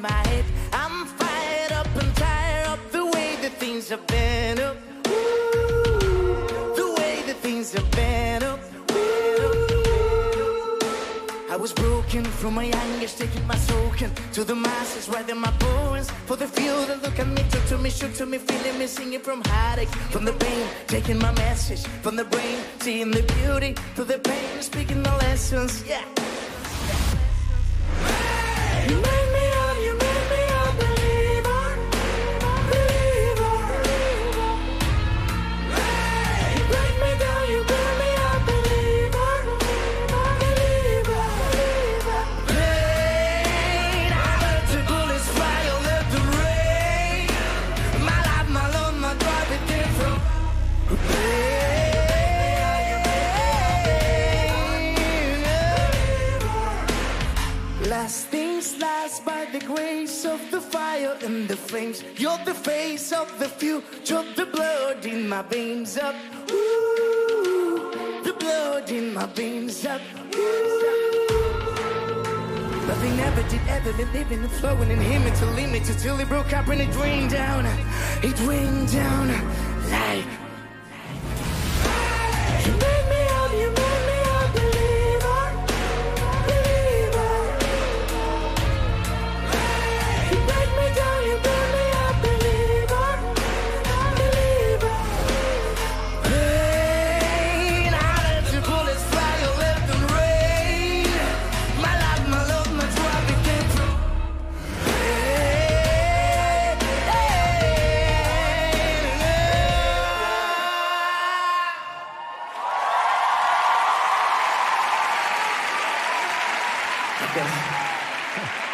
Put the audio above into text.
my head. I'm fired up and tired of the way that things have been. Up. The way that things have been. Up. I was broken from my youngest, taking my soaking to the masses, writing my poems for the few that look at me, talk to me, shoot to me, feeling me, singing from heartache, from the pain, taking my message from the brain, seeing the beauty through the pain, speaking the lessons, yeah. Last things last by the grace of the fire and the flames. You're the face of the future, the blood in my veins up. Ooh, the blood in my veins up. Ooh. Nothing ever did ever been living and flowing in him until limit till it broke up and it rained down. It rained down like. Pain. Okay.